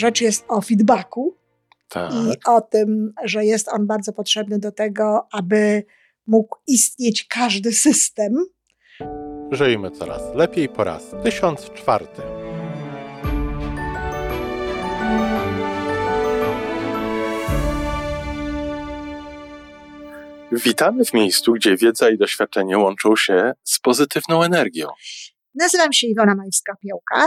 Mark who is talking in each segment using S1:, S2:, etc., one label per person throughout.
S1: rzecz jest o feedbacku
S2: Tak.
S1: i o tym, że jest on bardzo potrzebny do tego, aby mógł istnieć każdy system.
S2: Żyjmy coraz lepiej po raz 1004. Witamy w miejscu, gdzie wiedza i doświadczenie łączą się z pozytywną energią.
S1: Nazywam się Iwona Majwska-Piołka.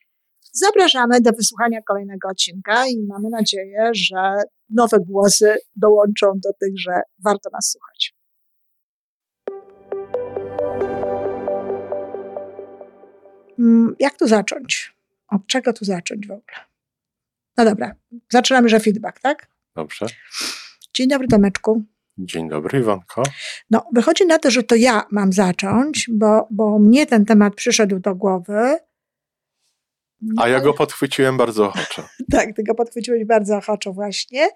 S1: Zapraszamy do wysłuchania kolejnego odcinka i mamy nadzieję, że nowe głosy dołączą do tych, że warto nas słuchać. Mm, Jak tu zacząć? Od czego tu zacząć w ogóle? No dobra, zaczynamy, że feedback, tak?
S2: Dobrze.
S1: Dzień dobry, Tomeczku.
S2: Dzień dobry, Iwonko.
S1: No, wychodzi na to, że to ja mam zacząć, bo, bo mnie ten temat przyszedł do głowy. No,
S2: A ja go podchwyciłem bardzo ochoczo.
S1: Tak, ty go podchwyciłeś bardzo ochoczo właśnie,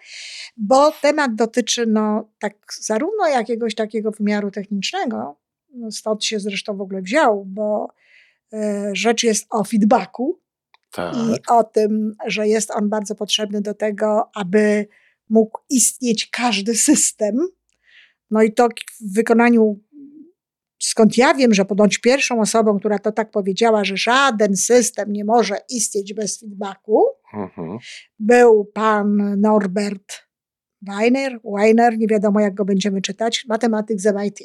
S1: bo temat dotyczy no, tak zarówno jakiegoś takiego wymiaru technicznego, no, stąd się zresztą w ogóle wziął, bo e, rzecz jest o feedbacku
S2: Tak.
S1: i o tym, że jest on bardzo potrzebny do tego, aby mógł istnieć każdy system. No i to w wykonaniu, skąd ja wiem, że ponoć pierwszą osobą, która to tak powiedziała, że żaden system nie może istnieć bez feedbacku,
S2: Mhm.
S1: był pan Norbert Weiner, Weiner, nie wiadomo jak go będziemy czytać, matematyk z MIT.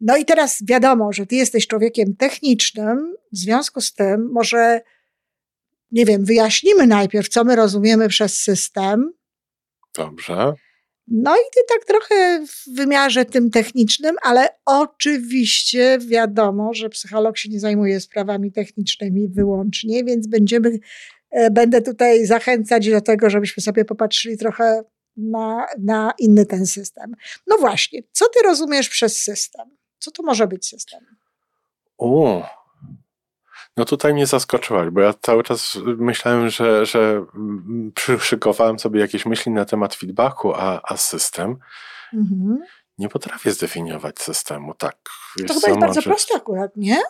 S1: No i teraz wiadomo, że ty jesteś człowiekiem technicznym, w związku z tym może, nie wiem, wyjaśnimy najpierw, co my rozumiemy przez system.
S2: Dobrze.
S1: No i ty tak trochę w wymiarze tym technicznym, ale oczywiście wiadomo, że psycholog się nie zajmuje sprawami technicznymi wyłącznie, więc będziemy, e, będę tutaj zachęcać do tego, żebyśmy sobie popatrzyli trochę na, na inny ten system. No właśnie, co ty rozumiesz przez system? Co to może być system?
S2: U. No tutaj mnie zaskoczyłaś, bo ja cały czas myślałem, że, że przyszykowałem sobie jakieś myśli na temat feedbacku, a, a system.
S1: Mhm.
S2: Nie potrafię zdefiniować systemu, tak.
S1: To chyba jest bardzo proste akurat, nie?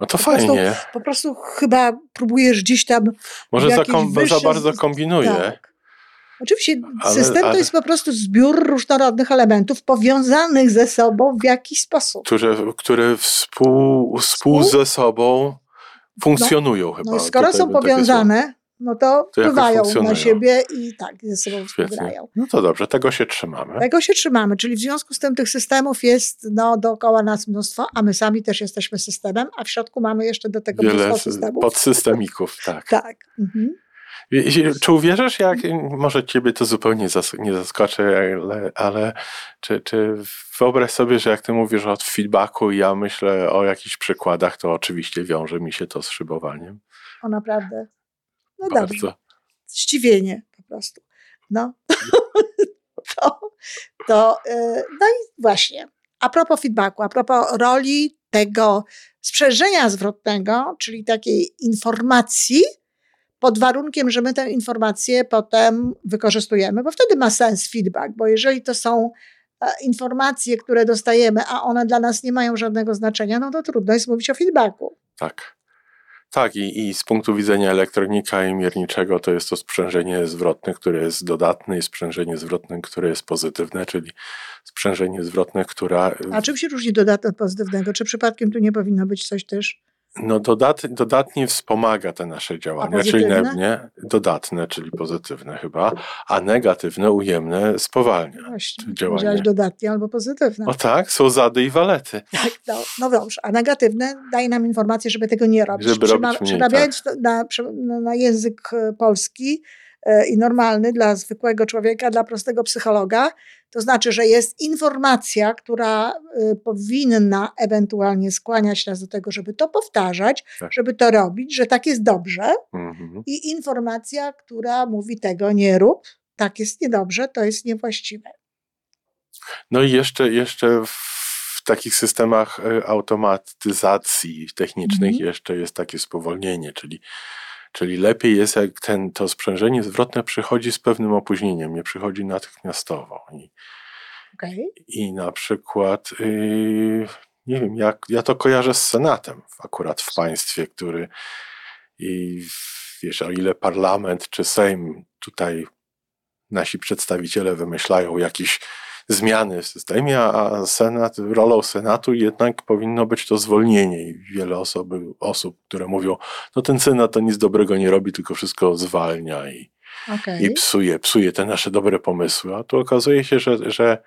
S2: No to
S1: po prostu-
S2: fajnie.
S1: Po prostu chyba próbujesz gdzieś tam
S2: Może za, kom, za
S1: wyższe
S2: bardzo kombinuję.
S1: Tak. Oczywiście
S2: Ale-
S1: system
S2: ale-
S1: to jest po prostu zbiór różnorodnych elementów powiązanych ze sobą w jakiś sposób.
S2: które, które współ, współ ze sobą funkcjonują chyba.
S1: No i skoro
S2: Tutaj
S1: są powiązane, no to
S2: To
S1: wpływają na siebie i tak ze sobą współgrają.
S2: No to dobrze, tego się trzymamy.
S1: Tego się trzymamy, czyli w związku z tym tych systemów jest no, dookoła nas mnóstwo, a my sami też jesteśmy systemem, a w środku mamy jeszcze do tego
S2: Wiele
S1: mnóstwo systemów.
S2: podsystemików, tak.
S1: Tak. Mhm.
S2: Czy uwierzysz, jak, może ciebie to zupełnie nie zaskoczy, ale, ale czy, czy wyobraź sobie, że jak ty mówisz o feedbacku i ja myślę o jakichś przykładach, to oczywiście wiąże mi się to z szybowaniem.
S1: O naprawdę. No dobrze.
S2: Bardzo.
S1: zdziwienie po prostu. No, to, to e, no i właśnie, a propos feedbacku, a propos roli tego sprzężenia zwrotnego, czyli takiej informacji, pod warunkiem, że my tę informację potem wykorzystujemy, bo wtedy ma sens feedback, bo jeżeli to są e, informacje, które dostajemy, a one dla nas nie mają żadnego znaczenia, no to trudno jest mówić o feedbacku.
S2: Tak. Tak, i, i z punktu widzenia elektronika i mierniczego to jest to sprzężenie zwrotne, które jest dodatne, i sprzężenie zwrotne, które jest pozytywne, czyli sprzężenie zwrotne, która
S1: A czym się różni dodatne od pozytywnego? Czy przypadkiem tu nie powinno być coś też?
S2: No, dodat, dodatnie wspomaga te nasze działania, czyli nie, dodatne, czyli pozytywne chyba, a negatywne, ujemne spowalnia.
S1: Właśnie,
S2: Czy działanie?
S1: powiedziałaś dodatnie albo pozytywne.
S2: O tak, są zady i walety.
S1: Tak, no, no dobrze, a negatywne daje nam informację, żeby tego nie robić.
S2: Żeby robić mniej, tak.
S1: na, na, na język polski i normalny dla zwykłego człowieka, dla prostego psychologa, to znaczy, że jest informacja, która e, powinna ewentualnie skłaniać nas do tego, żeby to powtarzać,
S2: Tak.
S1: żeby to robić, że tak jest dobrze,
S2: Mhm.
S1: i informacja, która mówi tego nie rób, tak jest niedobrze, to jest niewłaściwe.
S2: No i jeszcze, jeszcze w takich systemach e, automatyzacji technicznych mhm. jeszcze jest takie spowolnienie, czyli, czyli lepiej jest, jak ten, to sprzężenie zwrotne przychodzi z pewnym opóźnieniem, nie przychodzi natychmiastowo. I, okay. i na przykład, yy, nie wiem, jak, ja to kojarzę z Senatem akurat w państwie, który i wiesz, o ile parlament czy Sejm tutaj nasi przedstawiciele wymyślają jakieś zmiany w systemie, a Senat, rolą Senatu jednak powinno być to zwolnienie i wiele osoby, osób, które mówią, no ten Senat to nic dobrego nie robi, tylko wszystko zwalnia i, okay. i psuje, psuje te nasze dobre pomysły, a tu okazuje się, że, że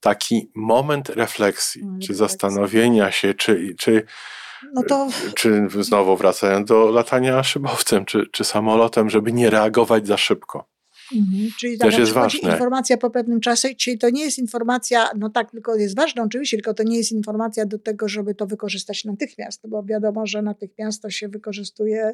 S2: taki moment refleksji, czy zastanowienia się, czy, czy no to... Czy znowu wracając do latania szybowcem, czy, czy samolotem, żeby nie reagować za szybko.
S1: Mhm. Czyli Też jest ważne. informacja po pewnym czasie, czyli to nie jest informacja, no tak, tylko jest ważna oczywiście, tylko to nie jest informacja do tego, żeby to wykorzystać natychmiast, bo wiadomo, że natychmiast to się wykorzystuje.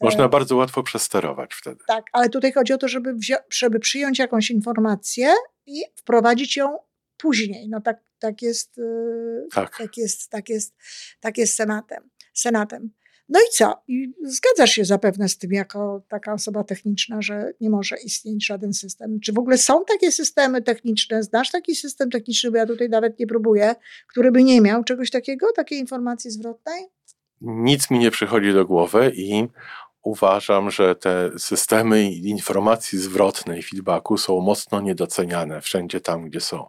S2: Można e... bardzo łatwo przesterować wtedy.
S1: Tak, ale tutaj chodzi o to, żeby, żeby przyjąć jakąś informację i wprowadzić ją później. No tak, tak, jest, e, tak. tak jest, tak jest, tak jest senatem. senatem. No i co? I zgadzasz się zapewne z tym, jako taka osoba techniczna, że nie może istnieć żaden system. Czy w ogóle są takie systemy techniczne? Znasz taki system techniczny, bo ja tutaj nawet nie próbuję, który by nie miał czegoś takiego, takiej informacji zwrotnej?
S2: Nic mi nie przychodzi do głowy i uważam, że te systemy informacji zwrotnej, feedbacku są mocno niedoceniane wszędzie tam, gdzie są.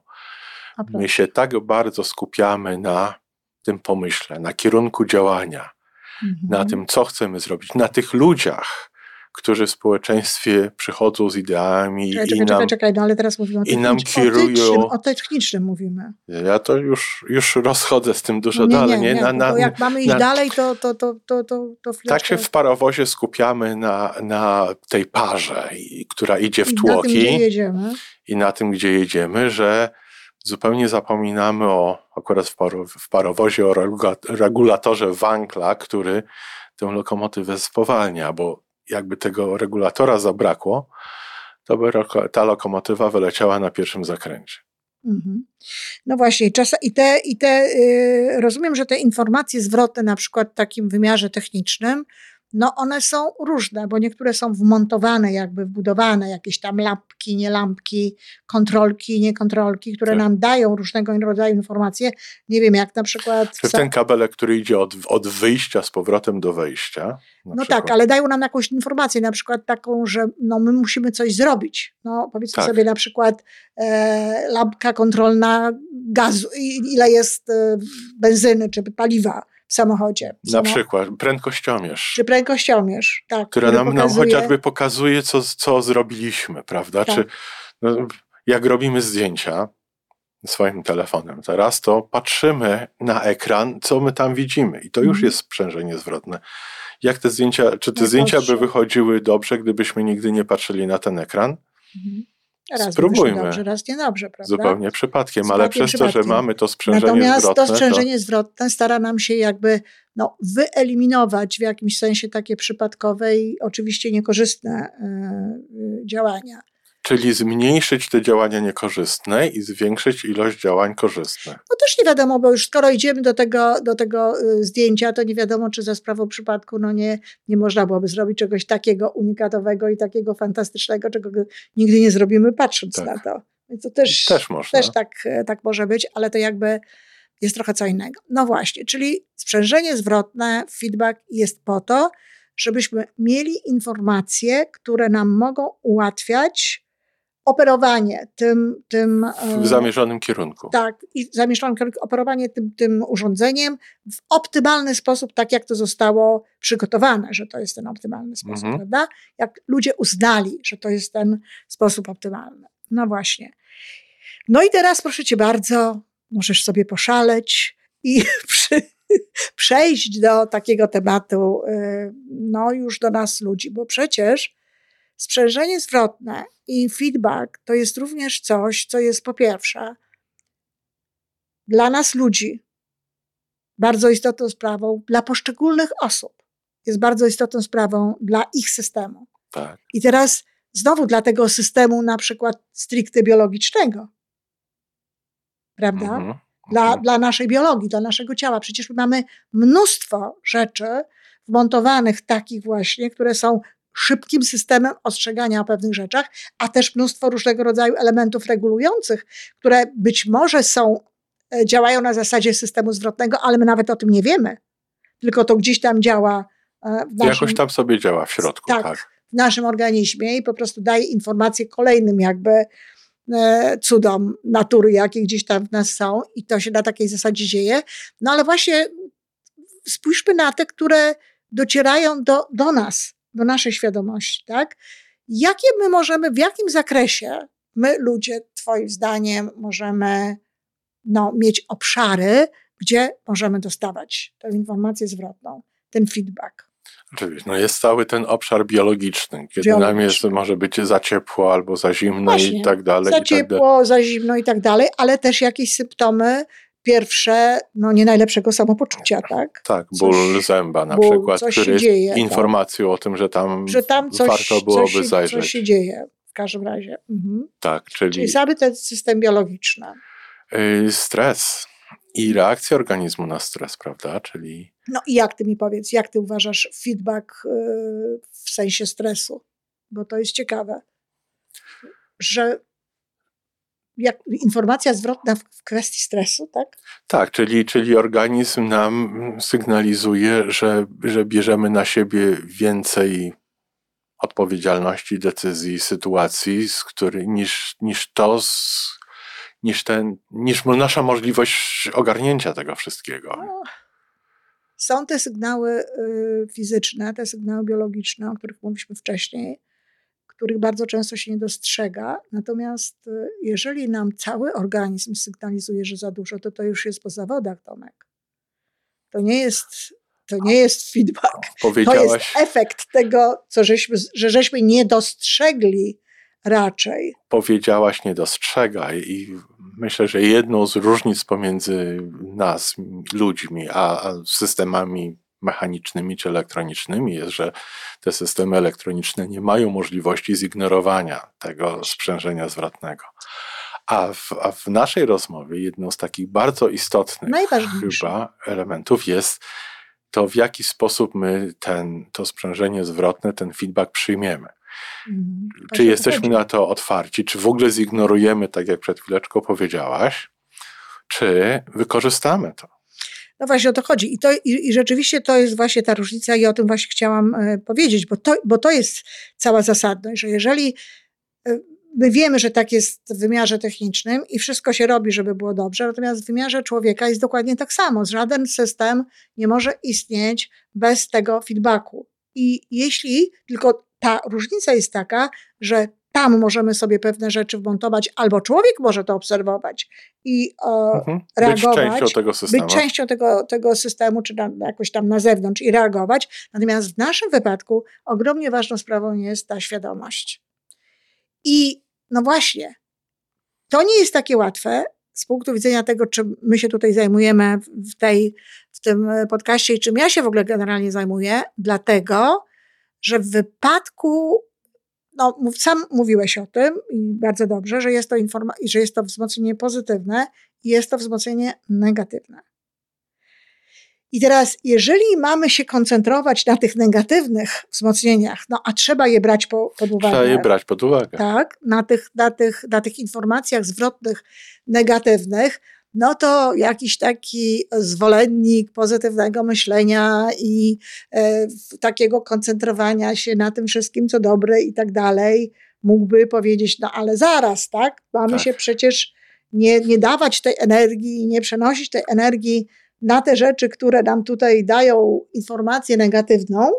S2: My się tak bardzo skupiamy na tym pomyśle, na kierunku działania, mhm. na tym, co chcemy zrobić, na tych ludziach, którzy w społeczeństwie przychodzą z ideami
S1: czekaj, i czekaj, nam, czekaj, no ale teraz mówimy o, i nam kierują. O technicznym mówimy.
S2: Ja to już, już rozchodzę z tym dużo nie, dalej.
S1: Nie, nie, na, na, jak mamy iść dalej, to, to, to, to, to, to
S2: Tak się w parowozie skupiamy na, na tej parze, która idzie w I tłoki. Na tym,
S1: gdzie jedziemy.
S2: I na tym, gdzie jedziemy, że zupełnie zapominamy o, akurat w, w parowozie, o regulatorze Wankla, który tę lokomotywę spowalnia, bo jakby tego regulatora zabrakło, to by ta lokomotywa wyleciała na pierwszym zakręcie. Mhm.
S1: No właśnie, czas, i te, i te yy, rozumiem, że te informacje zwrotne, na przykład w takim wymiarze technicznym, no one są różne, bo niektóre są wmontowane, jakby wbudowane, jakieś tam lampki, nie lampki, kontrolki, nie kontrolki, które tak. nam dają różnego rodzaju informacje. Nie wiem, jak na przykład...
S2: Czy ten kabelek, który idzie od, od wyjścia z powrotem do wejścia.
S1: No przykład. tak, ale dają nam jakąś informację, na przykład taką, że no my musimy coś zrobić. No powiedzmy tak. sobie na przykład e, lampka kontrolna gazu, ile jest e, benzyny czy paliwa w samochodzie.
S2: Na przykład prędkościomierz.
S1: Czy prędkościomierz, tak.
S2: Która nam, pokazuje... nam chociażby pokazuje, co, co zrobiliśmy, prawda? Tak. Czy no, jak robimy zdjęcia swoim telefonem teraz, to patrzymy na ekran, co my tam widzimy i to już mhm. jest sprzężenie zwrotne. Jak te zdjęcia, czy te no zdjęcia by wychodziły dobrze, gdybyśmy nigdy nie patrzyli na ten ekran? Mhm.
S1: Raz Spróbujmy. dobrze, raz niedobrze, prawda?
S2: Zupełnie przypadkiem, Zupełnie ale przez przypadkiem. to, że mamy to sprzężenie Natomiast zwrotne...
S1: Natomiast to sprzężenie to... zwrotne stara nam się jakby no, wyeliminować w jakimś sensie takie przypadkowe i oczywiście niekorzystne yy, działania.
S2: Czyli zmniejszyć te działania niekorzystne i zwiększyć ilość działań korzystnych.
S1: No też nie wiadomo, bo już skoro idziemy do tego, do tego y, zdjęcia, to nie wiadomo, czy za sprawą przypadku no nie, nie można byłoby zrobić czegoś takiego unikatowego i takiego fantastycznego, czego nigdy nie zrobimy patrząc tak. na to. Więc to też, też, można. też tak, tak może być, ale to jakby jest trochę co innego. No właśnie, czyli sprzężenie zwrotne, feedback jest po to, żebyśmy mieli informacje, które nam mogą ułatwiać operowanie tym. tym
S2: w e, zamierzonym kierunku.
S1: Tak, i zamierzonym kierunku, operowanie tym, tym urządzeniem w optymalny sposób, tak jak to zostało przygotowane, że to jest ten optymalny sposób, mhm. prawda? Jak ludzie uznali, że to jest ten sposób optymalny. No właśnie. No i teraz proszę cię bardzo, możesz sobie poszaleć i przy, przejść do takiego tematu, e, no już do nas ludzi, bo przecież Sprzężenie zwrotne i feedback to jest również coś, co jest po pierwsze dla nas ludzi bardzo istotną sprawą, dla poszczególnych osób jest bardzo istotną sprawą dla ich systemu. Tak. I teraz znowu dla tego systemu na przykład stricte biologicznego prawda? Mhm. Dla, mhm. dla naszej biologii, dla naszego ciała. Przecież my mamy mnóstwo rzeczy wmontowanych takich właśnie, które są szybkim systemem ostrzegania o pewnych rzeczach, a też mnóstwo różnego rodzaju elementów regulujących, które być może są, e, działają na zasadzie systemu zwrotnego, ale my nawet o tym nie wiemy. Tylko to gdzieś tam działa.
S2: E, w naszym, Jakoś tam sobie działa w środku.
S1: Tak, tak, w naszym organizmie i po prostu daje informacje kolejnym jakby e, cudom natury, jakie gdzieś tam w nas są i to się na takiej zasadzie dzieje. No ale właśnie spójrzmy na te, które docierają do, do nas do naszej świadomości, tak? Jakie my możemy, w jakim zakresie my, ludzie, Twoim zdaniem, możemy no, mieć obszary, gdzie możemy dostawać tę informację zwrotną, ten feedback?
S2: Oczywiście, no jest cały ten obszar biologiczny, kiedy biologiczny. nam jest, może być za ciepło albo za zimno Właśnie, i tak dalej.
S1: Za ciepło, tak za zimno i tak dalej, ale też jakieś symptomy pierwsze, no nie najlepszego samopoczucia, tak?
S2: Tak, ból coś, zęba na ból, przykład, który jest dzieje, tak. informacją tak. o tym, że tam, że tam coś, warto byłoby coś, zajrzeć.
S1: Coś się dzieje w każdym razie. Mhm.
S2: Tak, czyli...
S1: Czyli cały ten system biologiczny.
S2: Yy, stres i reakcja organizmu na stres, prawda? Czyli...
S1: No i jak ty mi powiedz, jak ty uważasz feedback yy, w sensie stresu? Bo to jest ciekawe, że jak informacja zwrotna w kwestii stresu, tak?
S2: Tak, czyli, czyli organizm nam sygnalizuje, że, że bierzemy na siebie więcej odpowiedzialności, decyzji, sytuacji, z który, niż, niż to, z, niż, ten, niż nasza możliwość ogarnięcia tego wszystkiego. No,
S1: są te sygnały y, fizyczne, te sygnały biologiczne, o których mówiliśmy wcześniej, których bardzo często się nie dostrzega. Natomiast y, jeżeli nam cały organizm sygnalizuje, że za dużo, to to już jest po zawodach, Tomek. To nie jest, to nie jest feedback. To jest efekt tego, co żeśmy, że żeśmy nie dostrzegli raczej.
S2: Powiedziałaś nie dostrzegaj i myślę, że jedną z różnic pomiędzy nas, ludźmi, a systemami mechanicznymi czy elektronicznymi jest, że te systemy elektroniczne nie mają możliwości zignorowania tego sprzężenia zwrotnego. A w, a w naszej rozmowie jedną z takich bardzo istotnych chyba elementów jest to, w jaki sposób my ten, to sprzężenie zwrotne, ten feedback przyjmiemy. Mhm. Czy jesteśmy na to otwarci, czy w ogóle zignorujemy, tak jak przed chwileczką powiedziałaś, czy wykorzystamy to?
S1: No właśnie o to chodzi. I, to, i, i, rzeczywiście to jest właśnie ta różnica i o tym właśnie chciałam e, powiedzieć, bo to, bo to jest cała zasadność, że jeżeli e, my wiemy, że tak jest w wymiarze technicznym i wszystko się robi, żeby było dobrze, natomiast w wymiarze człowieka jest dokładnie tak samo. Żaden system nie może istnieć bez tego feedbacku. I jeśli tylko ta różnica jest taka, że tam możemy sobie pewne rzeczy wmontować, albo człowiek może to obserwować i e, mhm. reagować.
S2: Być częścią tego systemu.
S1: Być częścią tego, tego systemu, czy na, jakoś tam na zewnątrz i reagować. Natomiast w naszym wypadku ogromnie ważną sprawą jest ta świadomość. I no właśnie, to nie jest takie łatwe z punktu widzenia tego, czym my się tutaj zajmujemy w, tej, w tym podcaście i czym ja się w ogóle generalnie zajmuję, dlatego, że w wypadku no, sam mówiłeś o tym i bardzo dobrze, że jest to informa- że jest to wzmocnienie pozytywne i jest to wzmocnienie negatywne. I teraz, jeżeli mamy się koncentrować na tych negatywnych wzmocnieniach, no a trzeba je brać po, pod uwagę.
S2: Trzeba je brać pod uwagę.
S1: Tak, na tych, na tych, na tych informacjach zwrotnych negatywnych, no to jakiś taki zwolennik pozytywnego myślenia i e, takiego koncentrowania się na tym wszystkim, co dobre i tak dalej, mógłby powiedzieć, no ale zaraz, tak? Mamy tak. się przecież nie, nie dawać tej energii, nie przenosić tej energii na te rzeczy, które nam tutaj dają informację negatywną,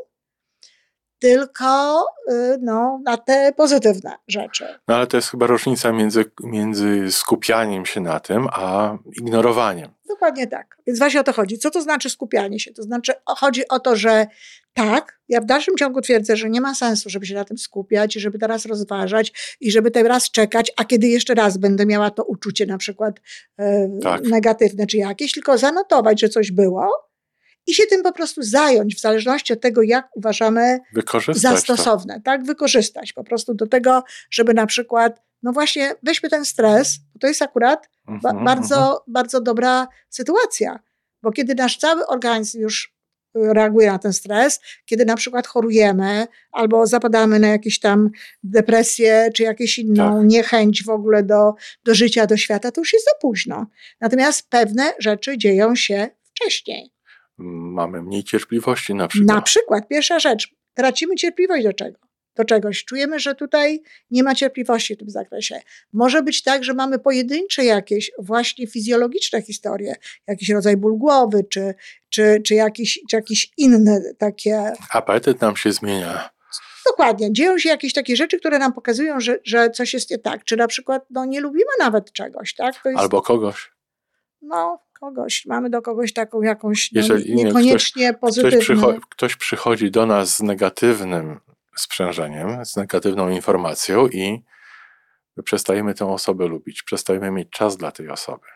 S1: tylko y, no, na te pozytywne rzeczy.
S2: No ale to jest chyba różnica między, między skupianiem się na tym, a ignorowaniem.
S1: Dokładnie tak. Więc właśnie o to chodzi. Co to znaczy skupianie się? To znaczy chodzi o to, że tak, ja w dalszym ciągu twierdzę, że nie ma sensu, żeby się na tym skupiać, żeby teraz rozważać i żeby teraz czekać, a kiedy jeszcze raz będę miała to uczucie na przykład e, tak. negatywne czy jakieś, tylko zanotować, że coś było i się tym po prostu zająć, w zależności od tego, jak uważamy za stosowne. To. Tak, wykorzystać po prostu do tego, żeby na przykład no właśnie weźmy ten stres, bo to jest akurat ba
S2: Mhm,
S1: bardzo,
S2: mhm.
S1: bardzo dobra sytuacja, bo kiedy nasz cały organizm już y, reaguje na ten stres, kiedy na przykład chorujemy albo zapadamy na jakieś tam depresję czy jakąś inną
S2: Tak.
S1: niechęć w ogóle do, do życia, do świata, to już jest za późno. Natomiast pewne rzeczy dzieją się wcześniej.
S2: Mamy mniej cierpliwości na przykład.
S1: Na przykład, pierwsza rzecz, tracimy cierpliwość do czego? Do czegoś. Czujemy, że tutaj nie ma cierpliwości w tym zakresie. Może być tak, że mamy pojedyncze jakieś właśnie fizjologiczne historie, jakiś rodzaj ból głowy, czy, czy, czy, jakieś, czy jakieś inne takie.
S2: Apetyt nam się zmienia.
S1: Dokładnie. Dzieją się jakieś takie rzeczy, które nam pokazują, że, że coś jest nie tak. Czy na przykład no, nie lubimy nawet czegoś, tak? Jest,
S2: Albo kogoś.
S1: no, kogoś. Mamy do kogoś taką jakąś no,
S2: Jeżeli nie,
S1: niekoniecznie
S2: Ktoś,
S1: pozytywną.
S2: przycho- ktoś przychodzi do nas z negatywnym sprzężeniem, z negatywną informacją i my przestajemy tę osobę lubić, przestajemy mieć czas dla tej osoby,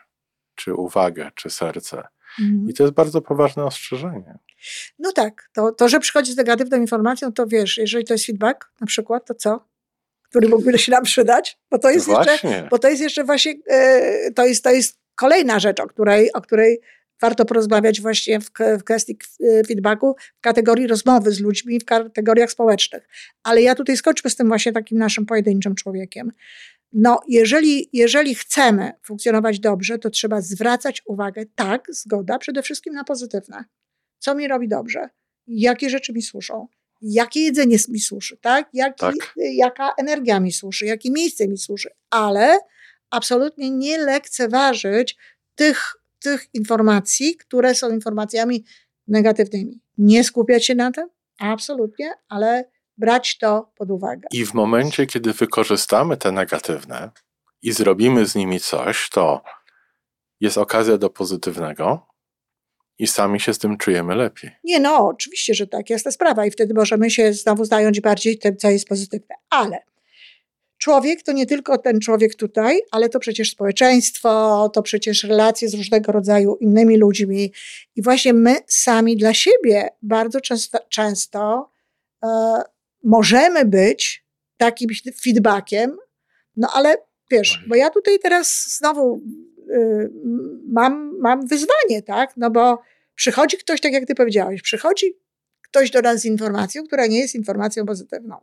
S2: czy uwagę, czy serce.
S1: Mhm.
S2: I to jest bardzo poważne ostrzeżenie.
S1: No tak, to, to, że przychodzi z negatywną informacją, to wiesz, jeżeli to jest feedback na przykład, to co? Który mógłby się nam przydać? Bo to jest jeszcze,
S2: Właśnie.
S1: bo to jest jeszcze właśnie, e, to jest, to jest kolejna rzecz, o której, o której warto porozmawiać właśnie w, w kwestii e, feedbacku, w kategorii rozmowy z ludźmi, w kategoriach społecznych. Ale ja tutaj skończmy z tym właśnie takim naszym pojedynczym człowiekiem. No, jeżeli, jeżeli chcemy funkcjonować dobrze, to trzeba zwracać uwagę, tak, zgoda, przede wszystkim na pozytywne co mi robi dobrze, jakie rzeczy mi służą, jakie jedzenie mi służy, tak? Jaki,
S2: Tak.
S1: jaka energia mi służy, jakie miejsce mi służy, ale absolutnie nie lekceważyć tych, tych informacji, które są informacjami negatywnymi. Nie skupiać się na tym, absolutnie, ale brać to pod uwagę.
S2: I w momencie, kiedy wykorzystamy te negatywne i zrobimy z nimi coś, to jest okazja do pozytywnego i sami się z tym czujemy lepiej.
S1: Nie, no, oczywiście, że tak, jasna sprawa. I wtedy możemy się znowu zająć bardziej tym, co jest pozytywne. Ale człowiek to nie tylko ten człowiek tutaj, ale to przecież społeczeństwo, to przecież relacje z różnego rodzaju innymi ludźmi. I właśnie my sami dla siebie bardzo często, często e, możemy być takim feedbackiem, no ale wiesz, bo ja tutaj teraz znowu y, mam, mam wyzwanie, tak? No bo przychodzi ktoś, tak jak ty powiedziałeś, przychodzi ktoś do nas z informacją, która nie jest informacją pozytywną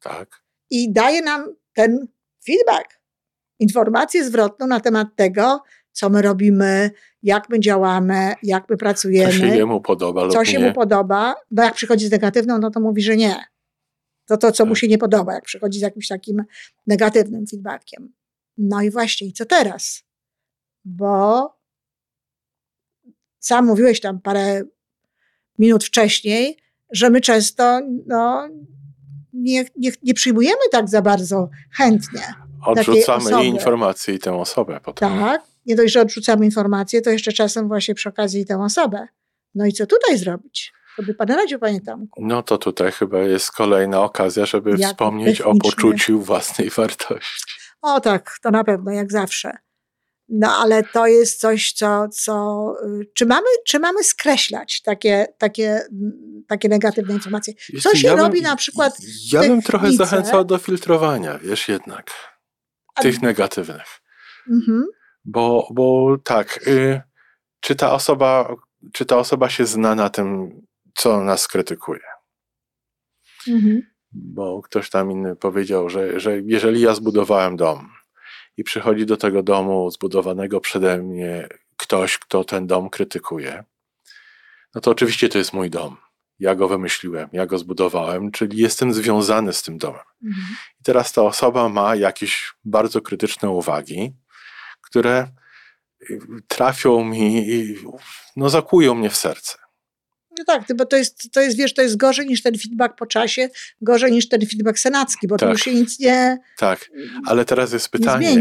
S2: Tak?
S1: I daje nam ten feedback, informację zwrotną na temat tego, co my robimy, jak my działamy, jak my
S2: Co
S1: pracujemy,
S2: się jemu podoba lub
S1: co się
S2: nie.
S1: mu podoba. No jak przychodzi z negatywną, no to mówi, że nie. To to, co mu
S2: Tak.
S1: się nie podoba, jak przychodzi z jakimś takim negatywnym feedbackiem. No i właśnie, i co teraz? Bo sam mówiłeś tam parę minut wcześniej, że my często no, nie, nie, nie przyjmujemy tak za bardzo chętnie.
S2: Odrzucamy i informację, i tę osobę potem.
S1: Tak, nie dość, że odrzucamy informację, to jeszcze czasem właśnie przy okazji tę osobę. No i co tutaj zrobić? To by pan radził, panie Tomku.
S2: No to tutaj chyba jest kolejna okazja, żeby
S1: Jak
S2: wspomnieć o
S1: technicznie.
S2: poczuciu własnej wartości.
S1: O tak, to na pewno, jak zawsze. No ale to jest coś, co. co y, czy, mamy, czy mamy skreślać takie, takie, mm, takie negatywne informacje? Co się
S2: Ja bym-
S1: robi na przykład
S2: Ja bym trochę
S1: technice?
S2: zachęcał do filtrowania, wiesz, jednak,
S1: A-
S2: tych negatywnych.
S1: Mhm.
S2: Bo, bo tak, y, czy, ta osoba, czy ta osoba się zna na tym, co nas krytykuje?
S1: Mhm.
S2: Bo ktoś tam inny powiedział, że, że jeżeli ja zbudowałem dom i przychodzi do tego domu zbudowanego przede mnie ktoś, kto ten dom krytykuje, no to oczywiście to jest mój dom. Ja go wymyśliłem, ja go zbudowałem, czyli jestem związany z tym domem.
S1: Mhm.
S2: I teraz ta osoba ma jakieś bardzo krytyczne uwagi, które y, trafią mi, i, no zakują mnie w serce.
S1: No tak, bo to jest, to jest, wiesz, to jest gorzej niż ten feedback po czasie, gorzej niż ten feedback senacki, bo to
S2: Tak.
S1: już się nic nie,
S2: Tak, ale teraz jest
S1: nie
S2: pytanie,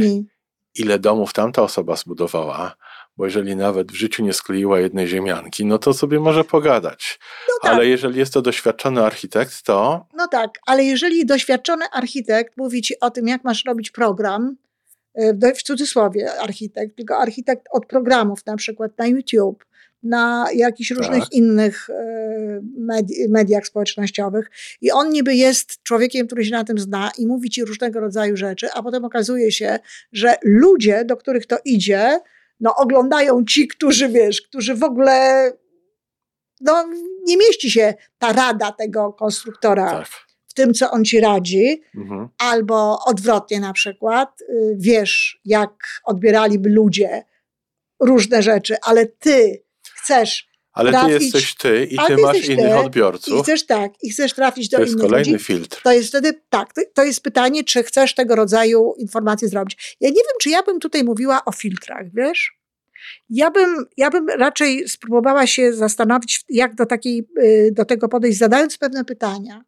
S2: ile domów tamta osoba zbudowała, bo jeżeli nawet w życiu nie skleiła jednej ziemianki, no to sobie może pogadać.
S1: No tak.
S2: Ale jeżeli jest to doświadczony architekt, to
S1: No tak, ale jeżeli doświadczony architekt mówi ci o tym, jak masz robić program, w w cudzysłowie architekt, tylko architekt od programów, na przykład na YouTube, na jakichś różnych
S2: Tak.
S1: innych e, medi- mediach społecznościowych i on niby jest człowiekiem, który się na tym zna i mówi ci różnego rodzaju rzeczy, a potem okazuje się, że ludzie, do których to idzie, no oglądają ci, którzy wiesz, którzy w ogóle no, nie mieści się ta rada tego konstruktora
S2: Tak.
S1: w tym, co on ci radzi,
S2: Mhm.
S1: albo odwrotnie na przykład, y, wiesz, jak odbieraliby ludzie różne rzeczy, ale ty chcesz
S2: Ale ty
S1: Trafić-
S2: jesteś ty i ty
S1: ty
S2: masz innych
S1: ty
S2: odbiorców.
S1: i chcesz tak, i chcesz trafić do
S2: To jest
S1: innych
S2: kolejny
S1: ludzi,
S2: filtr.
S1: to jest wtedy tak, to, to jest pytanie, czy chcesz tego rodzaju informacje zrobić. Ja nie wiem, czy ja bym tutaj mówiła o filtrach, wiesz? Ja bym, ja bym raczej spróbowała się zastanowić, jak do, takiej, y, do tego podejść, zadając pewne pytania.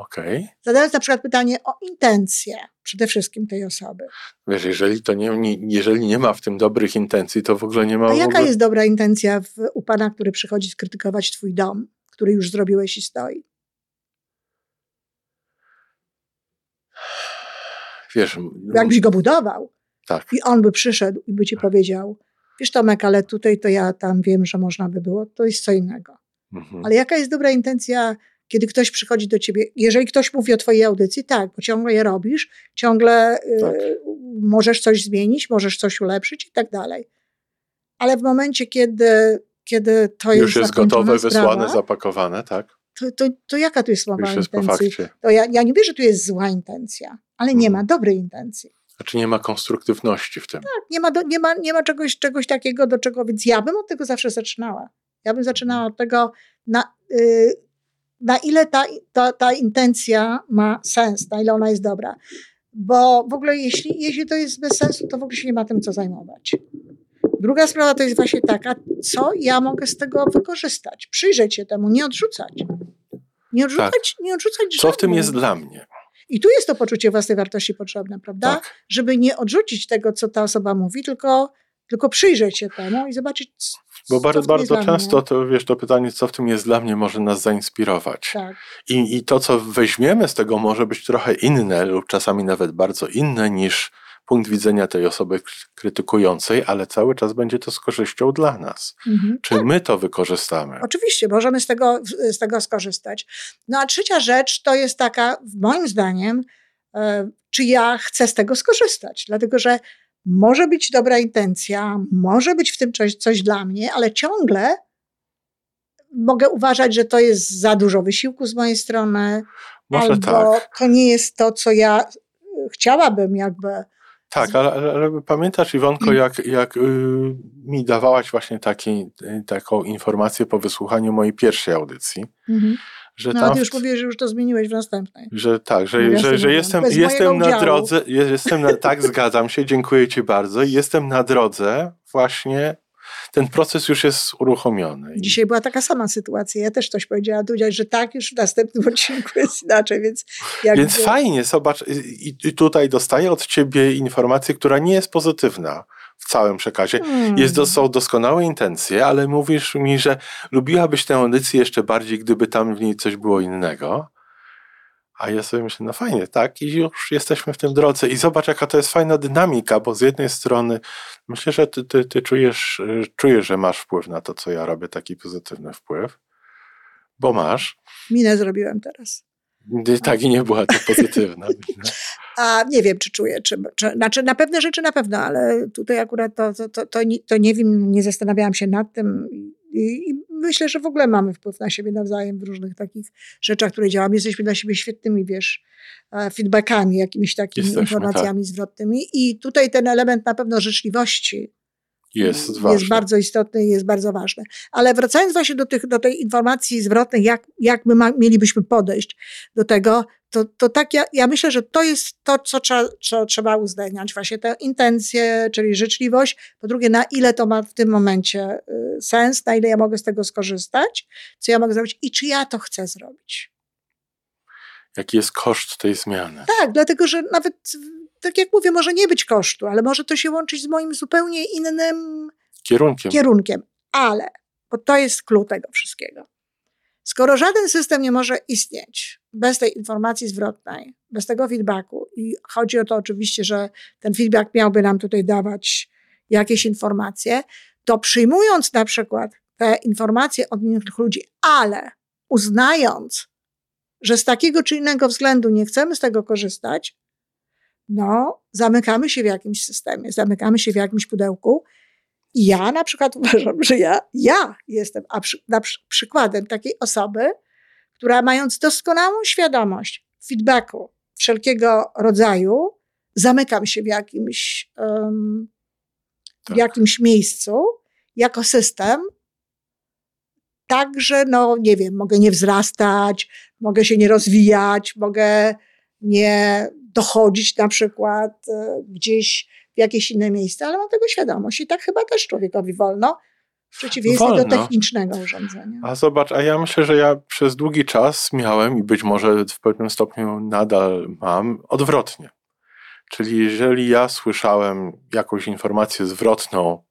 S2: Okej.
S1: Zadając na przykład pytanie o intencje przede wszystkim tej osoby.
S2: Wiesz, jeżeli, to nie, nie, jeżeli nie ma w tym dobrych intencji, to w ogóle nie ma.
S1: A jaka
S2: ogóle...
S1: jest dobra intencja w, u pana, który przychodzi skrytykować twój dom, który już zrobiłeś i stoi?
S2: Wiesz,
S1: Jakbyś go budował
S2: tak.
S1: i on by przyszedł i by ci powiedział, wiesz Tomek, ale tutaj to ja tam wiem, że można by było, to jest co innego.
S2: Mhm.
S1: Ale jaka jest dobra intencja, kiedy ktoś przychodzi do ciebie, jeżeli ktoś mówi o twojej audycji, tak, bo ciągle je robisz, ciągle y,
S2: Tak.
S1: możesz coś zmienić, możesz coś ulepszyć i tak dalej. Ale w momencie, kiedy, kiedy to jest
S2: Już jest gotowe,
S1: sprawa,
S2: wysłane, zapakowane, tak?
S1: to, to, to jaka tu jest mowa
S2: Już jest po
S1: intencji?
S2: fakcie.
S1: To ja, ja nie wiem, że tu jest zła intencja, ale nie
S2: Mhm.
S1: ma dobrej intencji.
S2: Znaczy nie ma konstruktywności w tym.
S1: Tak, nie ma, do, nie ma, nie ma czegoś, czegoś takiego, do czego, więc ja bym od tego zawsze zaczynała. Ja bym zaczynała od tego, na, y, na ile ta, ta, ta intencja ma sens, na ile ona jest dobra. Bo w ogóle jeśli, jeśli to jest bez sensu, to w ogóle się nie ma tym co zajmować. Druga sprawa to jest właśnie taka, co ja mogę z tego wykorzystać. Przyjrzeć się temu, nie odrzucać. Nie odrzucać, nie odrzucać
S2: Tak. Co w tym jest dla mnie?
S1: I tu jest to poczucie własnej wartości potrzebne, prawda?
S2: Tak.
S1: żeby nie odrzucić tego, co ta osoba mówi, tylko, tylko przyjrzeć się temu i zobaczyć,
S2: Bo
S1: co
S2: bardzo, często to, wiesz, to pytanie, co w tym jest dla mnie, może nas zainspirować.
S1: Tak,
S2: I, I to, co weźmiemy z tego, może być trochę inne lub czasami nawet bardzo inne niż punkt widzenia tej osoby krytykującej, ale cały czas będzie to z korzyścią dla nas.
S1: mhm.
S2: Czy my to wykorzystamy?
S1: oczywiście, możemy z tego, z tego skorzystać. No a trzecia rzecz to jest taka, moim zdaniem, e, czy ja chcę z tego skorzystać, dlatego że może być dobra intencja, może być w tym coś, coś dla mnie, ale ciągle mogę uważać, że to jest za dużo wysiłku z mojej strony,
S2: Może
S1: albo
S2: tak.
S1: to nie jest to, co ja y, chciałabym jakby.
S2: Tak, ale, ale, pamiętasz, Iwonko, jak, jak y, mi dawałaś właśnie taki, y, taką informację po wysłuchaniu mojej pierwszej audycji, że
S1: No,
S2: tam
S1: już mówisz, że już to zmieniłeś w następnej.
S2: Że tak, że, że, że
S1: mówiąc,
S2: jestem,
S1: bez
S2: jestem na drodze, jestem na, tak, zgadzam się, dziękuję Ci bardzo. i Jestem na drodze, właśnie ten proces już jest uruchomiony.
S1: Dzisiaj była taka sama sytuacja. Ja też coś powiedziałam, tu powiedziałeś, że tak, już w następnym odcinku jest inaczej, więc.
S2: Więc fajnie, zobacz, i, i tutaj dostaję od Ciebie informację, która nie jest pozytywna całym przekazie.
S1: Hmm.
S2: Jest, do- są doskonałe intencje, ale mówisz mi, że lubiłabyś tę audycję jeszcze bardziej, gdyby tam w niej coś było innego. A ja sobie myślę, no fajnie, tak, i już jesteśmy w tym drodze. I zobacz, jaka to jest fajna dynamika, bo z jednej strony myślę, że ty, ty, ty czujesz, y, czujesz, że masz wpływ na to, co ja robię, taki pozytywny wpływ, bo masz.
S1: Minę zrobiłem teraz.
S2: Tak, i nie była to pozytywna.
S1: A nie wiem, czy czuję, czy, czy znaczy na pewne rzeczy na pewno, ale tutaj akurat to, to, to, to, nie, to nie wiem, nie zastanawiałam się nad tym i, i myślę, że w ogóle mamy wpływ na siebie nawzajem w różnych takich rzeczach, które działamy. Jesteśmy dla siebie świetnymi, wiesz, e, feedbackami, jakimiś takimi
S2: Jesteśmy,
S1: informacjami zwrotnymi i tutaj ten element na pewno życzliwości
S2: Jest
S1: jest
S2: ważne.
S1: bardzo istotny i jest bardzo ważny. Ale wracając właśnie do, tych, do tej informacji zwrotnej, jak, jak my ma, mielibyśmy podejść do tego, to, to tak ja, ja myślę, że to jest to, co trzeba, co trzeba uwzględniać. Właśnie te intencje, czyli życzliwość. Po drugie, na ile to ma w tym momencie y, sens, na ile ja mogę z tego skorzystać, co ja mogę zrobić i czy ja to chcę zrobić.
S2: Jaki jest koszt tej zmiany?
S1: Tak, dlatego że nawet, tak jak mówię, może nie być kosztu, ale może to się łączyć z moim zupełnie innym
S2: Kierunkiem.
S1: kierunkiem. Ale, bo to jest klucz tego wszystkiego. Skoro żaden system nie może istnieć bez tej informacji zwrotnej, bez tego feedbacku, i chodzi o to oczywiście, że ten feedback miałby nam tutaj dawać jakieś informacje, to przyjmując na przykład te informacje od innych ludzi, ale uznając, że z takiego czy innego względu nie chcemy z tego korzystać, no, zamykamy się w jakimś systemie, zamykamy się w jakimś pudełku. Ja na przykład uważam, że ja, ja jestem a przy, na przy, przykładem takiej osoby, która mając doskonałą świadomość feedbacku wszelkiego rodzaju, zamykam się w jakimś, um, tak. w jakimś miejscu jako system, tak, że no nie wiem, mogę nie wzrastać, mogę się nie rozwijać, mogę nie dochodzić na przykład e, gdzieś w jakieś inne miejsce, ale mam tego świadomość i tak chyba też człowiekowi wolno, w przeciwieństwie wolno. do technicznego urządzenia.
S2: A zobacz, a ja myślę, że ja przez długi czas miałem i być może w pewnym stopniu nadal mam odwrotnie. Czyli jeżeli ja słyszałem jakąś informację zwrotną,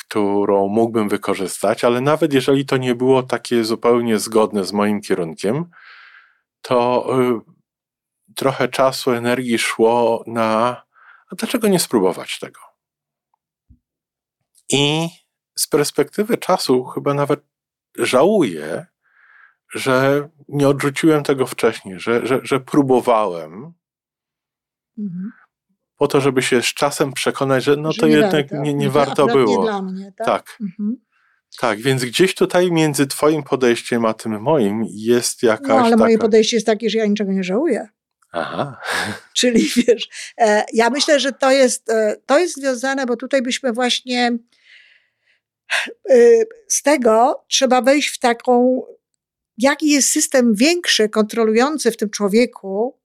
S2: którą mógłbym wykorzystać, ale nawet jeżeli to nie było takie zupełnie zgodne z moim kierunkiem, to y, trochę czasu, energii szło na a dlaczego nie spróbować tego? I z perspektywy czasu chyba nawet żałuję, że nie odrzuciłem tego wcześniej, że, że, że próbowałem, mhm. po to, żeby się z czasem przekonać, że no że to nie jednak warto. nie, nie warto było.
S1: Dla mnie, tak.
S2: Tak. Mhm. tak. więc gdzieś tutaj między Twoim podejściem a tym moim jest jakaś. No,
S1: ale
S2: taka...
S1: moje podejście jest takie, że ja niczego nie żałuję.
S2: Aha.
S1: Czyli wiesz, e, ja myślę, że to jest, e, to jest związane, bo tutaj byśmy właśnie e, z tego trzeba wejść w taką, jaki jest system większy, kontrolujący w tym człowieku,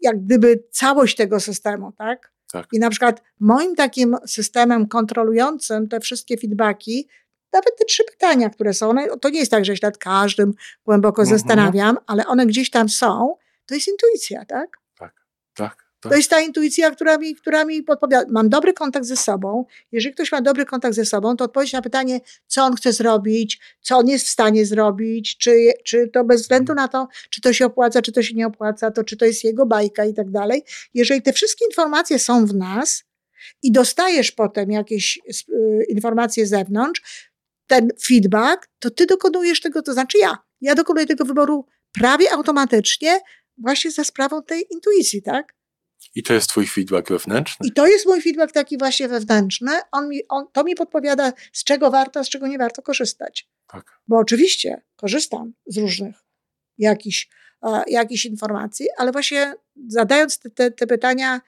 S1: jak gdyby całość tego systemu, tak?
S2: tak.
S1: I na przykład moim takim systemem kontrolującym te wszystkie feedbacki, nawet te trzy pytania, które są, one, to nie jest tak, że się nad każdym głęboko mhm. zastanawiam, ale one gdzieś tam są to jest intuicja, tak?
S2: Tak, tak.
S1: Tak. To jest ta intuicja, która mi, która mi podpowiada. Mam dobry kontakt ze sobą. Jeżeli ktoś ma dobry kontakt ze sobą, to odpowiedź na pytanie, co on chce zrobić, co on jest w stanie zrobić, czy, czy to bez względu na to, czy to się opłaca, czy to się nie opłaca, to czy to jest jego bajka i tak dalej. Jeżeli te wszystkie informacje są w nas i dostajesz potem jakieś y, informacje z zewnątrz, ten feedback, to ty dokonujesz tego, to znaczy ja. Ja dokonuję tego wyboru prawie automatycznie, właśnie za sprawą tej intuicji, tak?
S2: I to jest twój feedback wewnętrzny?
S1: I to jest mój feedback taki właśnie wewnętrzny. On mi, on, to mi podpowiada, z czego warto, z czego nie warto korzystać.
S2: Tak.
S1: Bo oczywiście korzystam z różnych jakichś, jakichś informacji, ale właśnie zadając te, te, te pytania,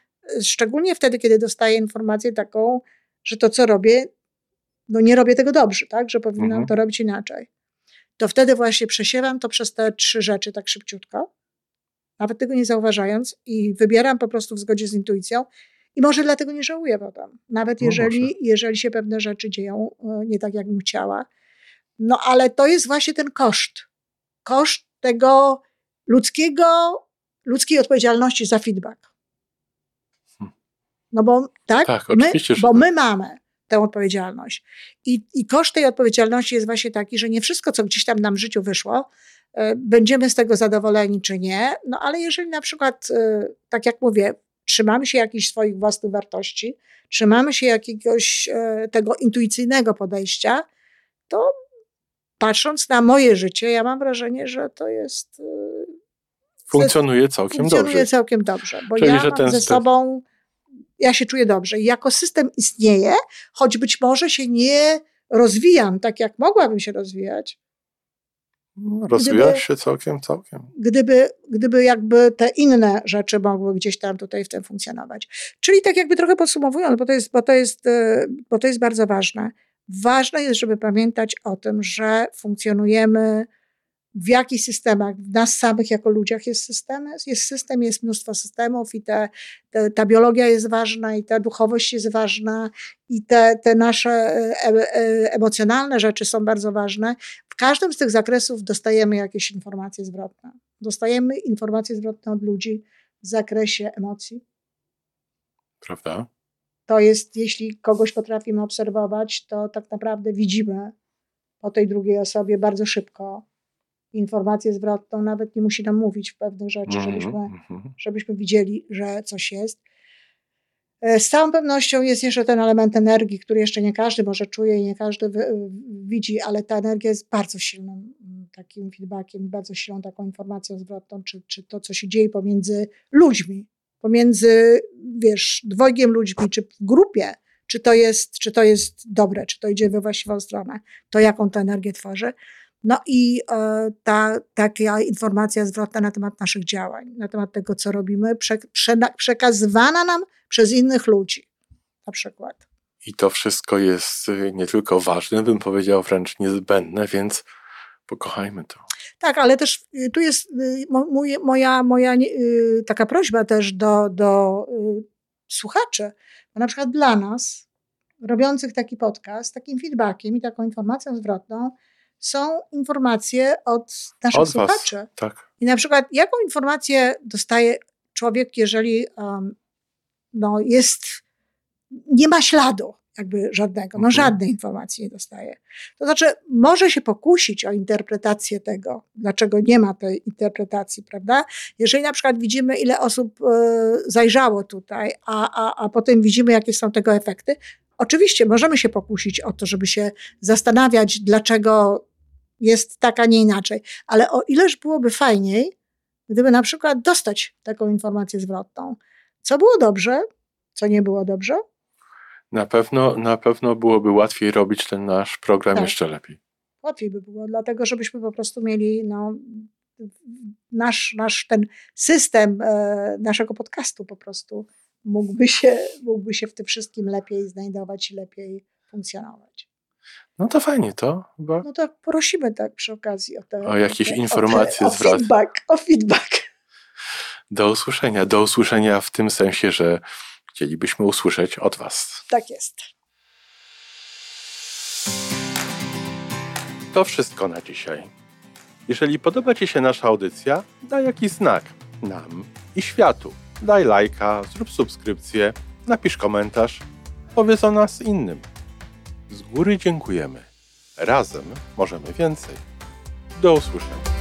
S1: szczególnie wtedy, kiedy dostaję informację taką, że to, co robię, no nie robię tego dobrze, tak? Że powinnam mhm. to robić inaczej. To wtedy właśnie przesiewam to przez te trzy rzeczy tak szybciutko nawet tego nie zauważając i wybieram po prostu w zgodzie z intuicją i może dlatego nie żałuję potem, nawet no jeżeli, jeżeli się pewne rzeczy dzieją e, nie tak, jakbym chciała. No ale to jest właśnie ten koszt. Koszt tego ludzkiego, ludzkiej odpowiedzialności za feedback. Hmm. No bo tak,
S2: tak
S1: my, bo
S2: tak.
S1: my mamy tę odpowiedzialność. I, I koszt tej odpowiedzialności jest właśnie taki, że nie wszystko, co gdzieś tam nam w życiu wyszło, będziemy z tego zadowoleni czy nie. No ale jeżeli na przykład, e, tak jak mówię, trzymamy się jakichś swoich własnych wartości, trzymamy się jakiegoś e, tego intuicyjnego podejścia, to patrząc na moje życie, ja mam wrażenie, że to jest.
S2: Funkcjonuje całkiem
S1: funkcjonuje
S2: dobrze.
S1: Funkcjonuje całkiem dobrze, bo Czyli, ja że ten ze sobą, ja się czuję dobrze. I jako system istnieje, choć być może się nie rozwijam tak, jak mogłabym się rozwijać,
S2: Rozwija się całkiem, całkiem.
S1: Gdyby, gdyby jakby te inne rzeczy mogły gdzieś tam tutaj w tym funkcjonować. Czyli tak jakby trochę podsumowując, bo to jest, bo to jest, e, bo to jest bardzo ważne. Ważne jest, żeby pamiętać o tym, że funkcjonujemy w jakich systemach, w nas samych jako ludziach jest system, jest system, jest mnóstwo systemów i te, te, ta biologia jest ważna i ta duchowość jest ważna i te, te nasze e, e, emocjonalne rzeczy są bardzo ważne. Każdym z tych zakresów dostajemy jakieś informacje zwrotne. Dostajemy informacje zwrotne od ludzi w zakresie emocji.
S2: Prawda?
S1: To jest, jeśli kogoś potrafimy obserwować, to tak naprawdę widzimy po tej drugiej osobie bardzo szybko, informację zwrotną, nawet nie musi nam mówić w pewnych rzeczy, mhm, żebyśmy, mhm. żebyśmy widzieli, że coś jest. E, z całą pewnością jest jeszcze ten element energii, który jeszcze nie każdy może czuje i nie każdy widzi, ale ta energia jest bardzo silną mm, takim feedbackiem, bardzo silną taką informacją zwrotną, czy, czy to, co się dzieje pomiędzy ludźmi, pomiędzy, wiesz, dwojgiem ludźmi, czy w grupie, czy to jest, czy to jest dobre, czy to idzie we właściwą stronę, to jaką tę energię tworzy. No i e, ta taka informacja zwrotna na temat naszych działań, na temat tego, co robimy, prze, prze, przekazywana nam przez innych ludzi, na przykład.
S2: I to wszystko jest y, nie tylko ważne, bym powiedział wręcz niezbędne, więc pokochajmy to.
S1: Tak, ale też y, tu jest y, moja, moja taka prośba też do, do słuchaczy, bo na przykład dla nas, robiących taki podcast, takim feedbackiem i taką informacją zwrotną, są informacje od naszych od słuchaczy. Was,
S2: tak.
S1: I na przykład, jaką informację dostaje człowiek, jeżeli um, no, jest, nie ma śladu jakby żadnego, no mhm. żadnej informacji nie dostaje. To znaczy, może się pokusić o interpretację tego, dlaczego nie ma tej interpretacji, prawda? Jeżeli na przykład widzimy, ile osób e, zajrzało tutaj, a, a, a potem widzimy, jakie są tego efekty, Oczywiście możemy się pokusić o to, żeby się zastanawiać, dlaczego jest tak, a nie inaczej, ale o ileż byłoby fajniej, gdyby na przykład dostać taką informację zwrotną. Co było dobrze, co nie było dobrze?
S2: Na pewno, na pewno byłoby łatwiej robić ten nasz program tak. jeszcze lepiej.
S1: Łatwiej by było, dlatego żebyśmy po prostu mieli no, nasz, nasz ten system e, naszego podcastu po prostu mógłby się, mógłby się w tym wszystkim lepiej znajdować i lepiej funkcjonować.
S2: No to fajnie to. Bo...
S1: No to prosimy tak przy okazji o te...
S2: O jakieś informacje
S1: o, te, o feedback, o feedback.
S2: Do usłyszenia. Do usłyszenia w tym sensie, że chcielibyśmy usłyszeć od Was.
S1: Tak jest.
S2: To wszystko na dzisiaj. Jeżeli podoba Ci się nasza audycja, daj jakiś znak nam i światu. Daj lajka, zrób subskrypcję, napisz komentarz, powiedz o nas innym. Z góry dziękujemy. Razem możemy więcej. Do usłyszenia.